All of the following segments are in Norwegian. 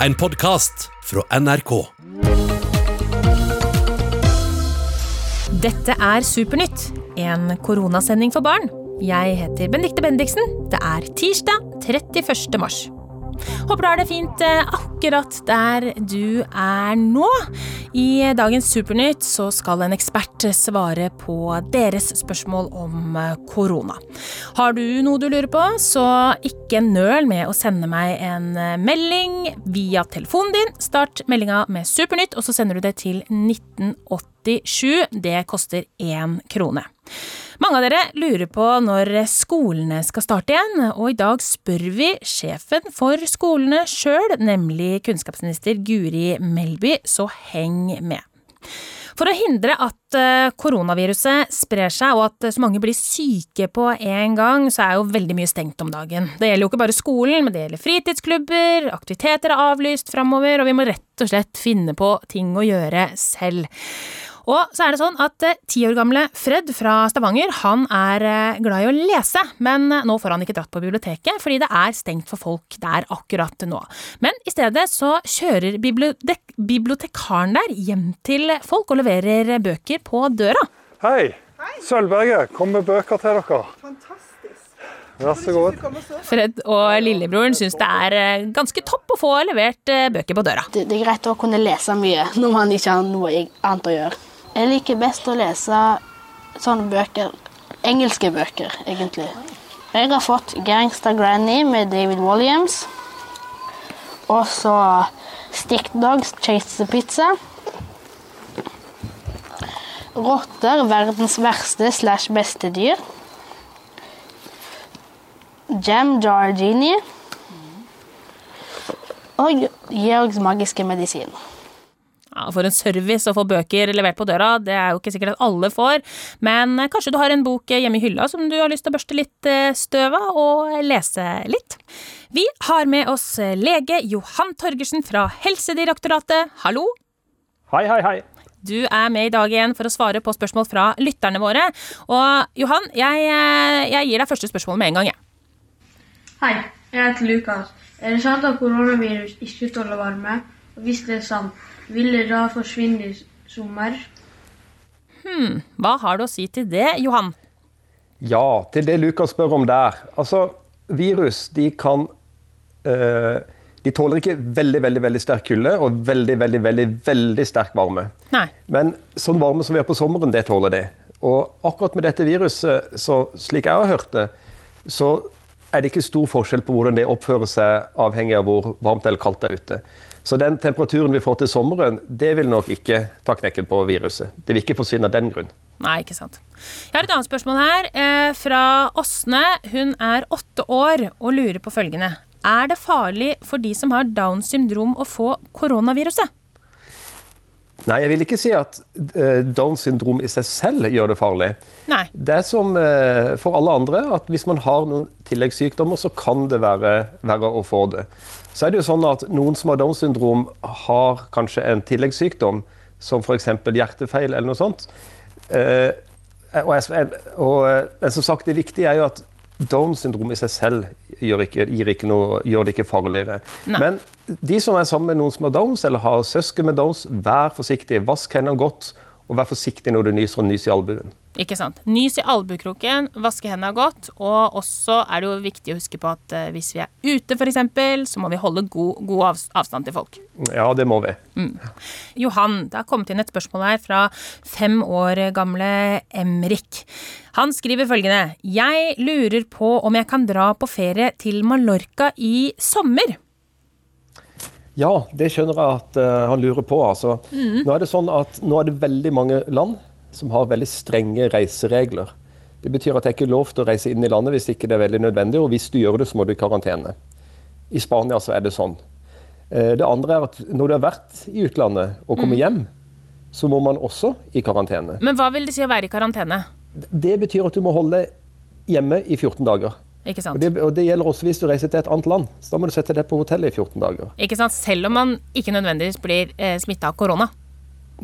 En podkast fra NRK. Dette er Supernytt, en koronasending for barn. Jeg heter Benedicte Bendiksen. Det er tirsdag 31. mars. Håper du har det fint eh, akkurat der du er nå. I dagens Supernytt så skal en ekspert svare på deres spørsmål om eh, korona. Har du noe du lurer på, så ikke nøl med å sende meg en eh, melding via telefonen din. Start meldinga med Supernytt, og så sender du det til 1987. Det koster én krone. Mange av dere lurer på når skolene skal starte igjen, og i dag spør vi sjefen for skolene sjøl, nemlig kunnskapsminister Guri Melby, så heng med. For å hindre at eh, koronaviruset sprer seg og at så mange blir syke på en gang, så er jo veldig mye stengt om dagen. Det gjelder jo ikke bare skolen, men det gjelder fritidsklubber, aktiviteter er avlyst framover, og vi må rett og slett finne på ting å gjøre selv. Og så er det sånn at eh, ti år gamle Fred fra Stavanger han er eh, glad i å lese, men eh, nå får han ikke dratt på biblioteket fordi det er stengt for folk der akkurat nå. Men i stedet så kjører bibliotek bibliotekaren der hjem til folk og leverer bøker på døra. Hei. Sølvberget, kom med bøker til dere. Fantastisk. Vær så god. Fred og lillebroren syns det er ganske topp å få levert bøker på døra. Det, det er greit å kunne lese mye når man ikke har noe annet å gjøre. Jeg liker best å lese sånne bøker. Engelske bøker, egentlig. Jeg har fått 'Gangsta Granny' med David Williams. Og så 'Stick Dogs Chase the Pizza'. Rotter, verdens verste slash beste dyr. Jam Jar. Og Georgs magiske medisin. Ja, for en service å få bøker levert på døra, det er jo ikke sikkert at alle får, men kanskje du har en bok hjemme i hylla som du har lyst til å børste litt eh, støv av og lese litt. Vi har med oss lege Johan Torgersen fra Helsedirektoratet. Hallo! Hei, hei, hei. Du er med i dag igjen for å svare på spørsmål fra lytterne våre. Og Johan, jeg, eh, jeg gir deg første spørsmål med en gang, jeg. Hei, jeg heter Lukas. Er det sant at koronavirus ikke tåler varme? Og hvis det er sant, vil det da forsvinne i sommer? Hm, hva har du å si til det, Johan? Ja, til det Lukas spør om der. Altså, virus de kan uh, De tåler ikke veldig veldig, veldig sterk kulde og veldig veldig, veldig, veldig sterk varme. Nei. Men sånn varme som vi har på sommeren, det tåler de. Og akkurat med dette viruset, så, slik jeg har hørt det, så er det ikke stor forskjell på hvordan det oppfører seg, avhengig av hvor varmt eller kaldt det er ute. Så den temperaturen vi får til sommeren, det vil nok ikke ta knekken på viruset. Det vil ikke forsvinne av den grunn. Nei, ikke sant. Jeg har et annet spørsmål her, eh, fra Åsne. Hun er åtte år og lurer på følgende. Er det farlig for de som har Downs syndrom å få koronaviruset? Nei, jeg vil ikke si at uh, Downs syndrom i seg selv gjør det farlig. Nei. Det er som uh, for alle andre, at hvis man har noen tilleggssykdommer, så kan det være verre å få det. Så er det jo sånn at noen som har Downs syndrom, har kanskje en tilleggssykdom, som f.eks. hjertefeil eller noe sånt. Uh, og, jeg, og, men som sagt, det viktige er jo at Downs syndrom i seg selv gjør, ikke, ikke noe, gjør det ikke farligere. Nei. Men de som er sammen med noen som har Downs, eller har søsken med Downs, vær forsiktig. Vask hendene godt, og vær forsiktig når du nyser og nys i albuen. Ikke sant. Nys i albukroken, vaske hendene godt. Og også er det jo viktig å huske på at uh, hvis vi er ute f.eks., så må vi holde god, god avstand til folk. Ja, det må vi. Mm. Johan, det har kommet inn et spørsmål her fra fem år gamle Emrik. Han skriver følgende Jeg lurer på om jeg kan dra på ferie til Mallorca i sommer. Ja, det skjønner jeg at uh, han lurer på. Altså. Mm. Nå er det sånn at nå er det veldig mange land som har veldig strenge reiseregler. Det betyr at det er ikke lov til å reise inn i landet hvis ikke det er veldig nødvendig, og hvis du gjør det, så må du i karantene. I Spania så er det sånn. Uh, det andre er at når du har vært i utlandet og kommer Mm. hjem, så må man også i karantene. Men hva vil det si å være i karantene? Det betyr at du må holde hjemme i 14 dager. Ikke sant? Og det, og det gjelder også hvis du reiser til et annet land. Så da må du sette deg på hotellet i 14 dager. Ikke sant? Selv om man ikke nødvendigvis blir eh, smitta av korona.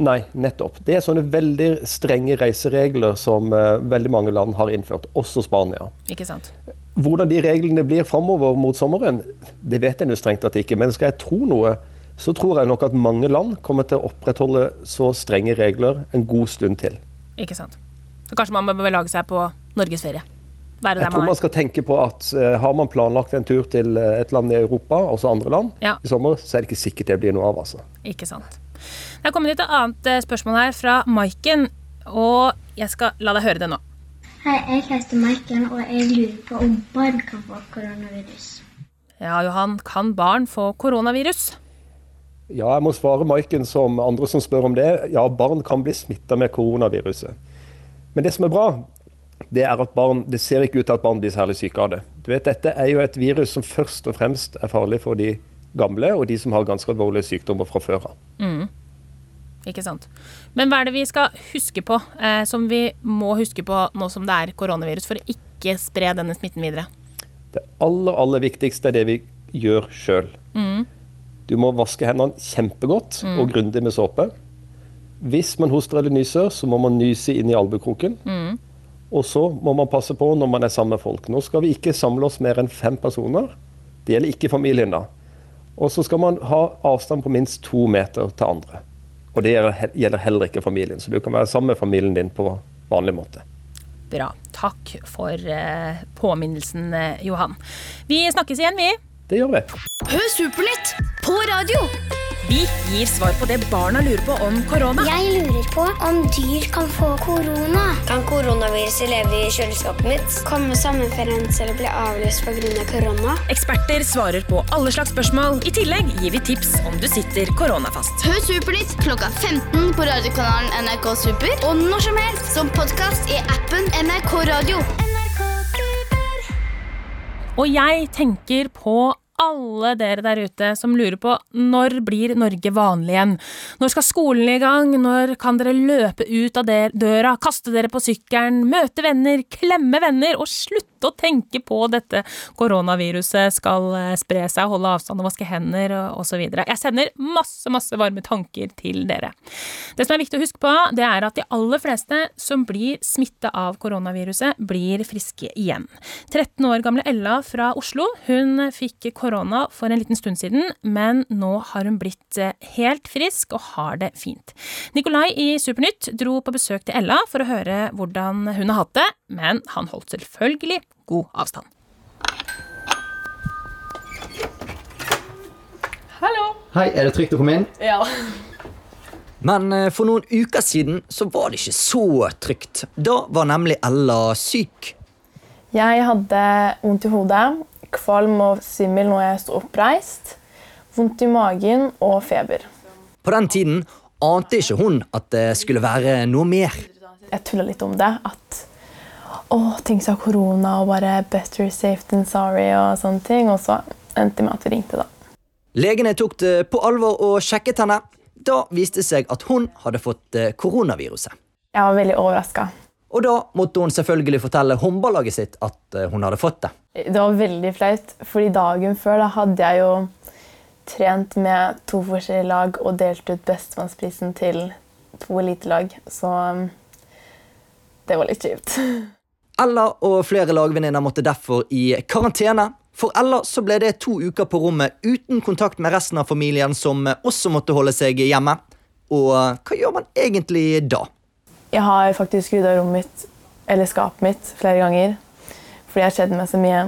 Nei, nettopp. Det er sånne veldig strenge reiseregler som eh, veldig mange land har innført, også Spania. Ikke sant? hvordan de reglene blir framover mot sommeren, det vet jeg jo strengt tatt ikke. Men skal jeg tro noe, så tror jeg nok at mange land kommer til å opprettholde så strenge regler en god stund til. Ikke sant. Så kanskje man bør belage seg på norgesferie. Være Jeg tror man man er. skal tenke på at uh, har man planlagt en tur til eh, et land i Europa, også andre land, Ja. i sommer, så er det ikke sikkert det blir noe av. altså. Ikke sant. Det er kommet et annet eh, spørsmål her fra Maiken, og jeg skal la deg høre det nå. Hei, jeg heter Maiken, og jeg lurer på om barn kan få koronavirus. Ja, Johan, kan barn få koronavirus? Ja, jeg må svare Maiken som andre som spør om det. Ja, barn kan bli smitta med koronaviruset. Men det som er bra, det er at barn, det ser ikke ut til at barn blir særlig syke av det. Du vet, Dette er jo et virus som først og fremst er farlig for de gamle og de som har ganske alvorlige sykdommer fra før av. Ikke sant. Men hva er det vi skal huske på, eh, som vi må huske på nå som det er koronavirus, for å ikke spre denne smitten videre? Det aller, aller viktigste er det vi gjør sjøl. Du må vaske hendene kjempegodt og grundig med såpe. Hvis man hoster eller nyser, så må man nyse inn i albukroken. Og så må man passe på når man er sammen med folk. Nå skal vi ikke samle oss mer enn fem personer. Det gjelder ikke familien, da. Og så skal man ha avstand på minst to meter til andre. Og det gjelder heller ikke familien, så du kan være sammen med familien din på vanlig måte. Bra. Takk for eh, påminnelsen, eh, Johan. Vi snakkes igjen, vi. Det gjør vi. Hør Supernytt på radio! Vi gir svar på det barna lurer på om korona. Jeg lurer på om dyr kan få korona. Kan koronaviruset leve i kjøleskapet mitt? Kommer sommerferien til å bli avlyst pga. korona? Eksperter svarer på alle slags spørsmål. I tillegg gir vi tips om du sitter koronafast. Hør Supernytt klokka 15 på radiokanalen NRK Super og når som helst som podkast i appen NRK Radio. NRK Super. Og jeg tenker på alle dere der ute som lurer på når blir Norge vanlig igjen? Når skal skolen i gang? Når kan dere løpe ut av døra, kaste dere på sykkelen, møte venner, klemme venner og slutte å tenke på dette koronaviruset skal eh, spre seg, holde avstand og vaske hender osv. Jeg sender masse, masse varme tanker til dere. Det som er viktig å huske på, det er at de aller fleste som blir smitta av koronaviruset, blir friske igjen. 13 år gamle Ella fra Oslo, hun fikk korona for en liten stund siden, men nå har hun blitt eh, helt frisk og har det fint. Nikolai i Supernytt dro på besøk til Ella for å høre hvordan hun har hatt det, men han holdt selvfølgelig god avstand. Hallo. Hei, er det trygt å komme inn? Ja. Men eh, for noen uker siden så var det ikke så trygt. Da var nemlig Ella syk. Jeg hadde vondt i hodet, kvalm og svimmel når jeg sto oppreist, vondt i magen og feber. På den tiden ante ikke hun at det skulle være noe mer. Jeg tulla litt om det, at å, tenk seg korona og bare better safe than sorry og sånne ting. Og så endte det med at vi ringte, da. Legene tok det på alvor og sjekket henne. Da viste det seg at hun hadde fått eh, koronaviruset. Jeg var veldig overraska. Og da måtte hun selvfølgelig fortelle håndballaget sitt at eh, hun hadde fått det. Det var veldig flaut, fordi dagen før da hadde jeg jo trent med to forskjellige lag og delt ut bestemannsprisen til to elitelag. Så um, det var litt kjipt. Ella og flere lagvenninner måtte derfor i karantene. For Ella så ble det to uker på rommet uten kontakt med resten av familien, som også måtte holde seg hjemme. Og hva gjør man egentlig da? Jeg har faktisk skrudd av rommet mitt, eller skapet mitt flere ganger. Fordi jeg har kjeder meg så mye.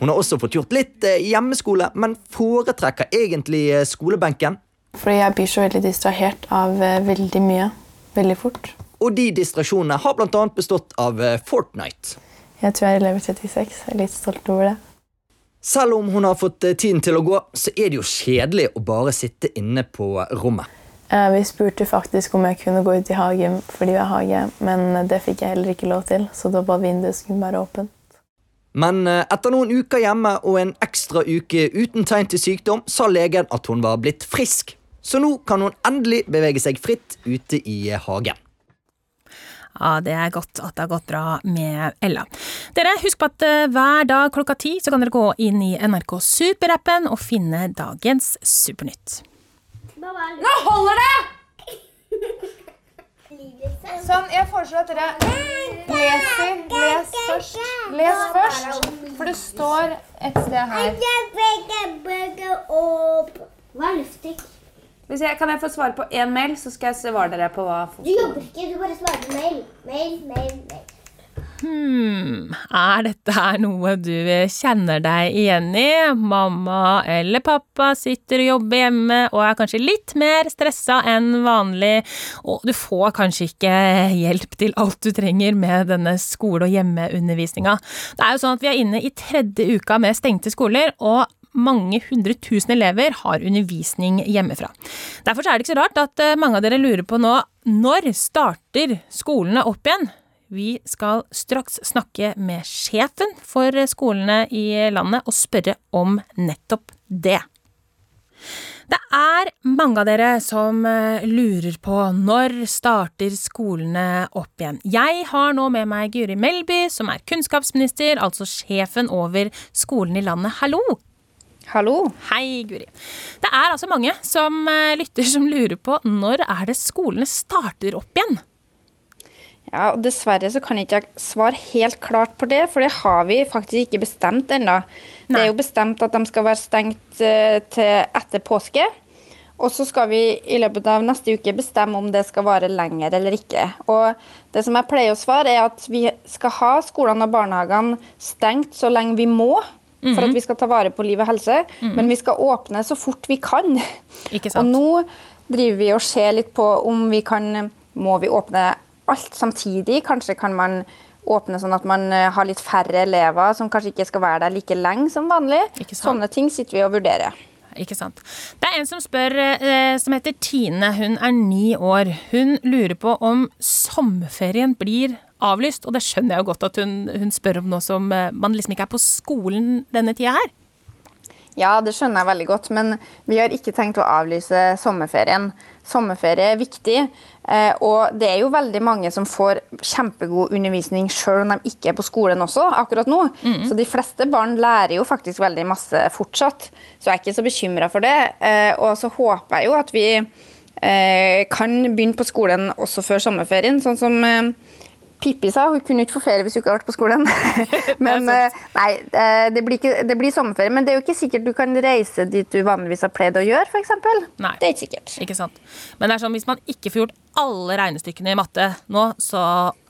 Hun har også fått gjort litt eh, hjemmeskole, men foretrekker egentlig eh, skolebenken. Fordi jeg blir så veldig distrahert av eh, veldig mye. Veldig fort. Og de distraksjonene har bl.a. bestått av eh, Fortnite. Jeg tror jeg er lever 36. Jeg er litt stolt over det. Selv om hun har fått eh, tiden til å gå, så er det jo kjedelig å bare sitte inne på rommet. Eh, Vi spurte faktisk om jeg kunne gå ut i hagen fordi vi har hage, men det fikk jeg heller ikke lov til, så da var vinduet skulle være åpent. Men etter noen uker hjemme og en ekstra uke uten tegn til sykdom, sa legen at hun var blitt frisk. Så nå kan hun endelig bevege seg fritt ute i hagen. Ja, det er godt at det har gått bra med Ella. Dere, husk på at eh, hver dag klokka ti så kan dere gå inn i NRK Super-appen og finne dagens Supernytt. Nå holder det! Sånn, jeg foreslår at dere leser. Les først. Les først, for det står et sted her. Hva er luftig? Hvis jeg, kan jeg få svare på én mail, så skal jeg svare dere på hva Du jobber ikke, du bare svarer på mail. Mail, mail, mail. Hmm, er dette her noe du kjenner deg igjen i? Mamma eller pappa sitter og jobber hjemme og er kanskje litt mer stressa enn vanlig, og du får kanskje ikke hjelp til alt du trenger med denne skole- og hjemmeundervisninga. Det er jo sånn at vi er inne i tredje uka med stengte skoler, og mange hundre tusen elever har undervisning hjemmefra. Derfor er det ikke så rart at eh, mange av dere lurer på nå når starter skolene opp igjen? Vi skal straks snakke med sjefen for skolene i landet og spørre om nettopp det. Det er mange av dere som eh, lurer på når starter skolene opp igjen. Jeg har nå med meg Guri Melby, som er kunnskapsminister, altså sjefen over skolen i landet. Hallo! Hallo. Hei, Guri. Det er altså mange som eh, lytter som lurer på når er det skolene starter opp igjen? Ja, og Dessverre så kan jeg ikke svare helt klart på det, for det har vi faktisk ikke bestemt ennå. Det er jo bestemt at de skal være stengt eh, til etter påske. Og så skal vi i løpet av neste uke bestemme om det skal vare lenger eller ikke. Og det som jeg pleier å svare, er at vi skal ha skolene og barnehagene stengt så lenge vi må. For at Mhm. vi skal ta vare på liv og helse. Mhm. Men vi skal åpne så fort vi kan. Ikke Og nå driver vi og ser litt på om vi kan Må vi åpne alt samtidig? Kanskje kan man åpne sånn at man eh, har litt færre elever som kanskje ikke skal være der like lenge som vanlig. Sånne ting sitter vi og vurderer. Ikke sant. Det er en som spør, eh, som heter Tine. Hun er ni år. Hun lurer på om sommerferien blir avlyst, og det skjønner jeg jo godt at hun, hun spør om nå som eh, man liksom ikke er på skolen denne tida her. Ja, det skjønner jeg veldig godt, men vi har ikke tenkt å avlyse sommerferien. Sommerferie er viktig, eh, og det er jo veldig mange som får kjempegod undervisning selv om de ikke er på skolen også akkurat nå. Mm. Så de fleste barn lærer jo faktisk veldig masse fortsatt, så jeg er ikke så bekymra for det. Eh, Og så håper jeg jo at vi kan begynne på skolen også før sommerferien, sånn som Pippi sa hun kunne ikke få ferie hvis hun ikke har vært på skolen. men eh, nei, eh, det blir, ikke, det blir sommerferie. Men det er jo ikke sikkert du kan reise dit du vanligvis har pleid å gjøre, f.eks. Det er ikke sikkert. Ikke sant. Men det er sånn, hvis man ikke får gjort alle regnestykkene i matte nå, så,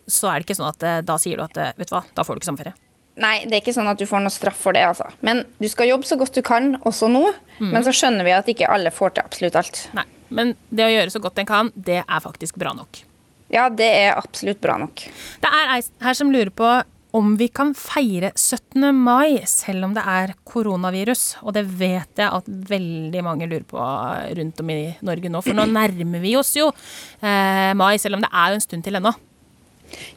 så er det ikke sånn at eh, da sier du at vet du hva, da får du ikke sommerferie. Nei, det er ikke sånn at du får noe straff for det. altså. Men du skal jobbe så godt du kan, også nå. Mm. Men så skjønner vi at ikke alle får til absolutt alt. Nei, Men det å gjøre så godt en kan, det er faktisk bra nok. Ja, det er absolutt bra nok. Det er ei her som lurer på om vi kan feire 17. mai selv om det er koronavirus. Og det vet jeg at veldig mange lurer på rundt om i Norge nå. For nå nærmer vi oss jo eh, mai, selv om det er jo en stund til ennå.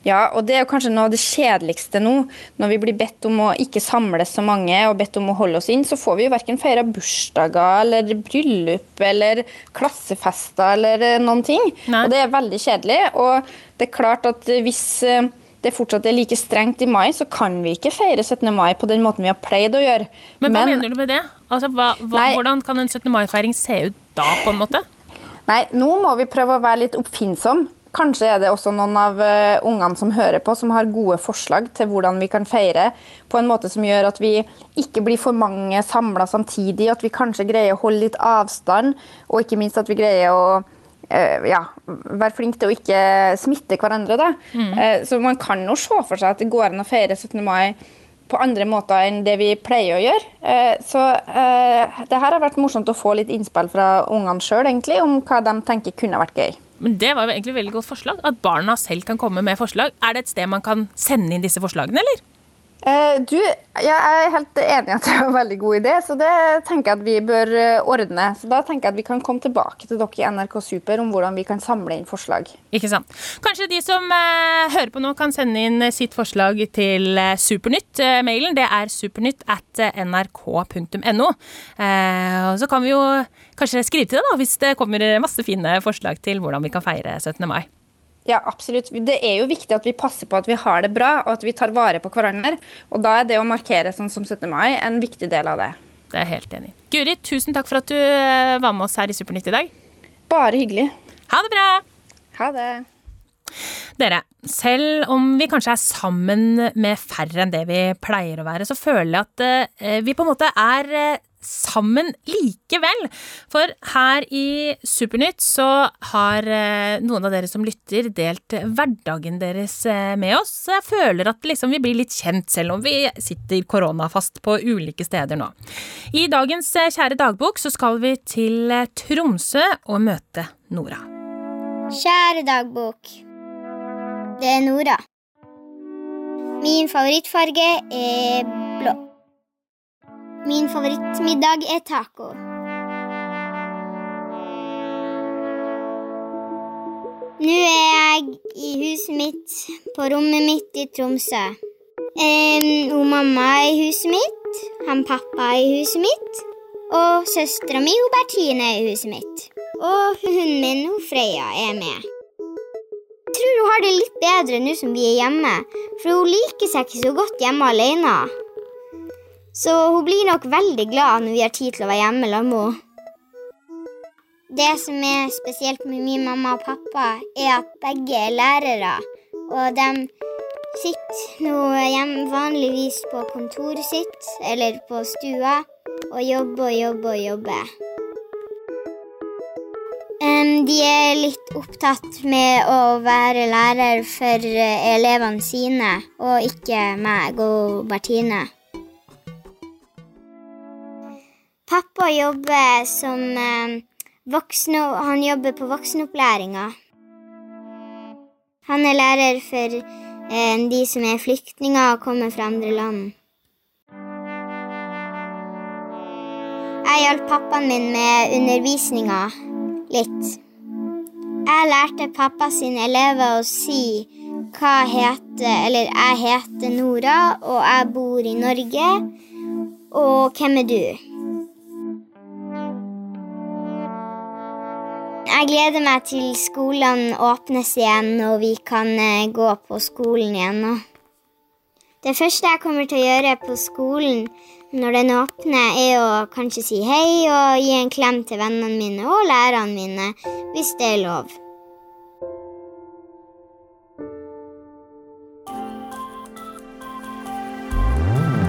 Ja, og det er jo kanskje noe av det kjedeligste nå. Når vi blir bedt om å ikke samles så mange og bedt om å holde oss inn, så får vi jo verken feira bursdager eller bryllup eller klassefester eller eh, noen ting. Og det er veldig kjedelig. Og det er klart at hvis eh, det fortsatt er like strengt i mai, så kan vi ikke feire 17. mai på den måten vi har pleid å gjøre. Men hva mener du med det? Altså, hva, hva, Nei. hvordan kan en 17. mai-feiring se ut da, på en måte? Nei, nå må vi prøve å være litt oppfinnsomme. Kanskje er det også noen av eh, ungene som hører på, som har gode forslag til hvordan vi kan feire på en måte som gjør at vi ikke blir for mange samla samtidig, at vi kanskje greier å holde litt avstand, og ikke minst at vi greier å eh, ja, være flinke til å ikke smitte hverandre. Da. Mm. Eh, så man kan jo se for seg at det går an å feire 17. mai på andre måter enn det vi pleier å gjøre. Så det her har vært morsomt å få litt innspill fra ungene sjøl om hva de tenker kunne vært gøy. Men Det var jo egentlig et veldig godt forslag. At barna selv kan komme med forslag. Er det et sted man kan sende inn disse forslagene, eller? Eh, Du, jeg er helt enig i at det er en veldig god idé, så det tenker jeg at vi bør eh, ordne. Så Da tenker jeg at vi kan komme tilbake til dere i NRK Super om hvordan vi kan samle inn forslag. Ikke sant. Kanskje de som eh, hører på nå, kan sende inn sitt forslag til eh, Supernytt. Eh, mailen det er supernytt at eh, nrk.no. Eh, og så kan vi jo kanskje skrive til det, da, hvis det kommer masse fine forslag til hvordan vi kan feire 17. mai. Ja, absolutt. Det er jo viktig at vi passer på at vi har det bra, og at vi tar vare på hverandre. Og da er det å markere sånn som 17. mai en viktig del av det. Det er jeg helt enig i. Guri, tusen takk for at du eh, var med oss her i Supernytt i dag. Bare hyggelig. Ha det bra! Ha det. Dere, selv om vi kanskje er sammen med færre enn det vi pleier å være, så føler jeg at eh, vi på en måte er eh, sammen likevel. For her i Supernytt så har eh, noen av dere som lytter, delt hverdagen deres eh, med oss. Så jeg føler at liksom vi blir litt kjent, selv om vi sitter koronafast på ulike steder nå. I dagens eh, Kjære dagbok så skal vi til Tromsø og møte Nora. Kjære dagbok. Det er Nora. Min favorittfarge er blå. Min favorittmiddag er taco. Nå er jeg i huset mitt, på rommet mitt i Tromsø. Eh, hun mamma er i huset mitt, han pappa er i huset mitt, og søstera mi hun Bertine er i huset mitt. Og hunden min hun Freya er med. Jeg tror hun har det litt bedre nå som vi er hjemme, for hun liker seg ikke så godt hjemme alene. Så hun blir nok veldig glad når vi har tid til å være hjemme sammen med henne. Det som er spesielt med min mamma og pappa, er at begge er lærere. Og de sitter nå hjemme vanligvis på kontoret sitt eller på stua og jobber og jobber og jobber. De er litt opptatt med å være lærer for eh, elevene sine, og ikke meg og Bertine. Pappa jobber som voksen, Han jobber på voksenopplæringa. Han er lærer for eh, de som er flyktninger og kommer fra andre land. Jeg hjalp pappaen min med undervisninga litt. Jeg lærte pappa sine elever å si hva heter Eller jeg heter Nora, og jeg bor i Norge. Og hvem er du? Jeg gleder meg til skolene åpnes igjen og vi kan eh, gå på skolen igjen. Det første jeg kommer til å gjøre på skolen når den åpner, er å kanskje si hei og gi en klem til vennene mine og lærerne mine, hvis det er lov.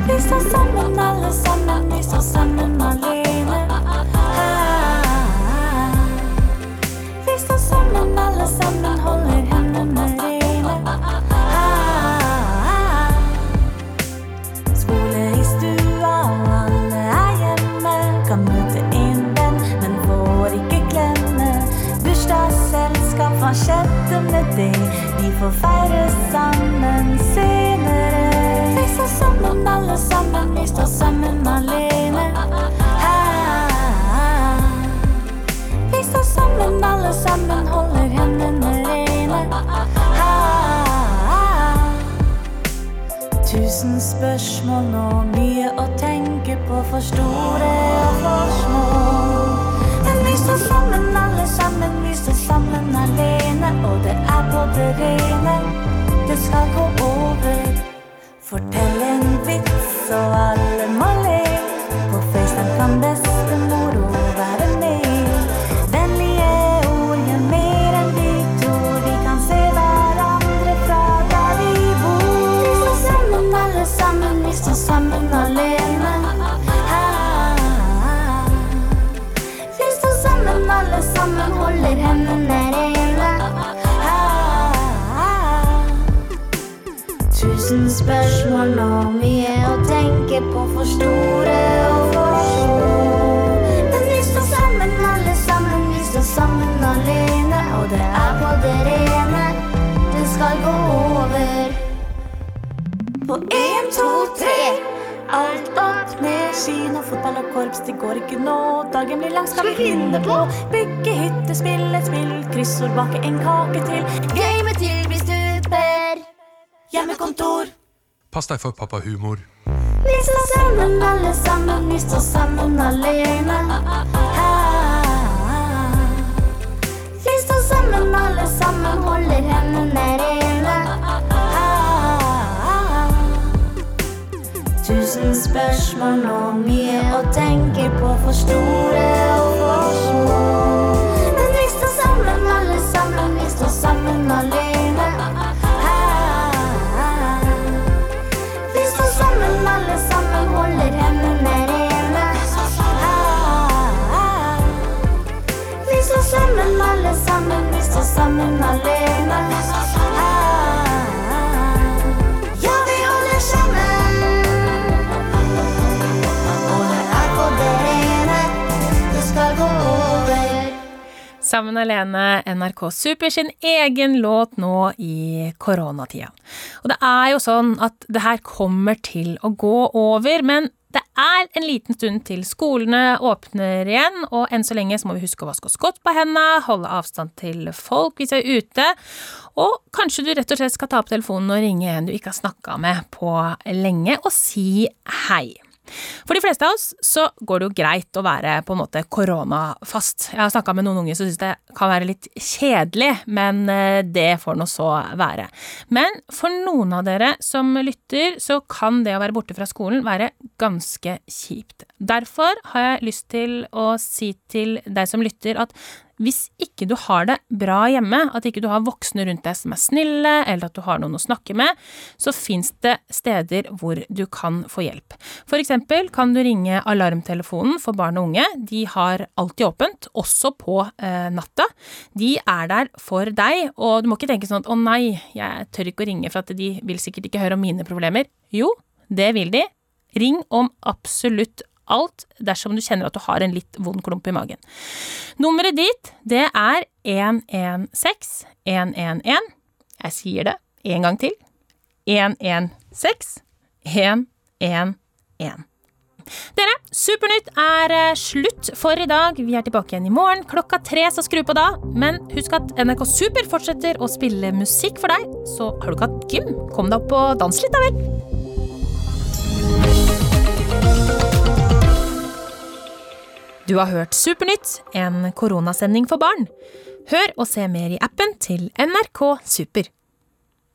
Vi står sammen, alle sammen, vi står sammen alene. Er på det skal vi finne på. Bygge hytte, spille et spill, kryssord, bake en kake til. Game til vi stuper. Hjemmekontor. Pass deg for pappahumor. Vi står sammen, alle sammen, vi står sammen alene. Vi står sammen, alle sammen, holder hendene Tusen spørsmål og mye å tenke på for store og for små. Men vi står sammen, alle sammen, vi står sammen Sammen alene, NRK Super sin egen låt nå i koronatida. Og det er jo sånn at det her kommer til å gå over, men det er en liten stund til skolene åpner igjen, og enn så lenge så må vi huske å vaske oss godt på hendene, holde avstand til folk hvis vi er ute, og kanskje du rett og slett skal ta opp telefonen og ringe en du ikke har snakka med på lenge, og si hei. For de fleste av oss så går det jo greit å være på en måte koronafast. Jeg har snakka med noen unge som syns det kan være litt kjedelig, men eh, det får nå så være. Men for noen av dere som lytter, så kan det å være borte fra skolen være ganske kjipt. Derfor har jeg lyst til å si til deg som lytter at hvis ikke du har det bra hjemme, at ikke du har voksne rundt deg som er snille, eller at du har noen å snakke med, så fins det steder hvor du kan få hjelp. For eksempel kan du ringe alarmtelefonen for barn og unge. De har alltid åpent, også på eh, natta. De er der for deg, og du må ikke tenke sånn at å nei, jeg tør ikke å ringe for at de vil sikkert ikke høre om mine problemer. Jo, det vil de. Ring om absolutt alt dersom du kjenner at du har en litt vond klump i magen. Nummeret dit, det er 116 111. Jeg sier det en gang til. 116 111. Dere, Supernytt er eh, slutt for i dag. Vi er tilbake igjen i morgen klokka tre, så skru på da. Men husk at NRK Super fortsetter å spille musikk for deg. Så har du ikke hatt gym, kom deg opp og dans litt, da vel. Du har hørt Supernytt, en koronasending for barn. Hør og se mer i appen til NRK Super.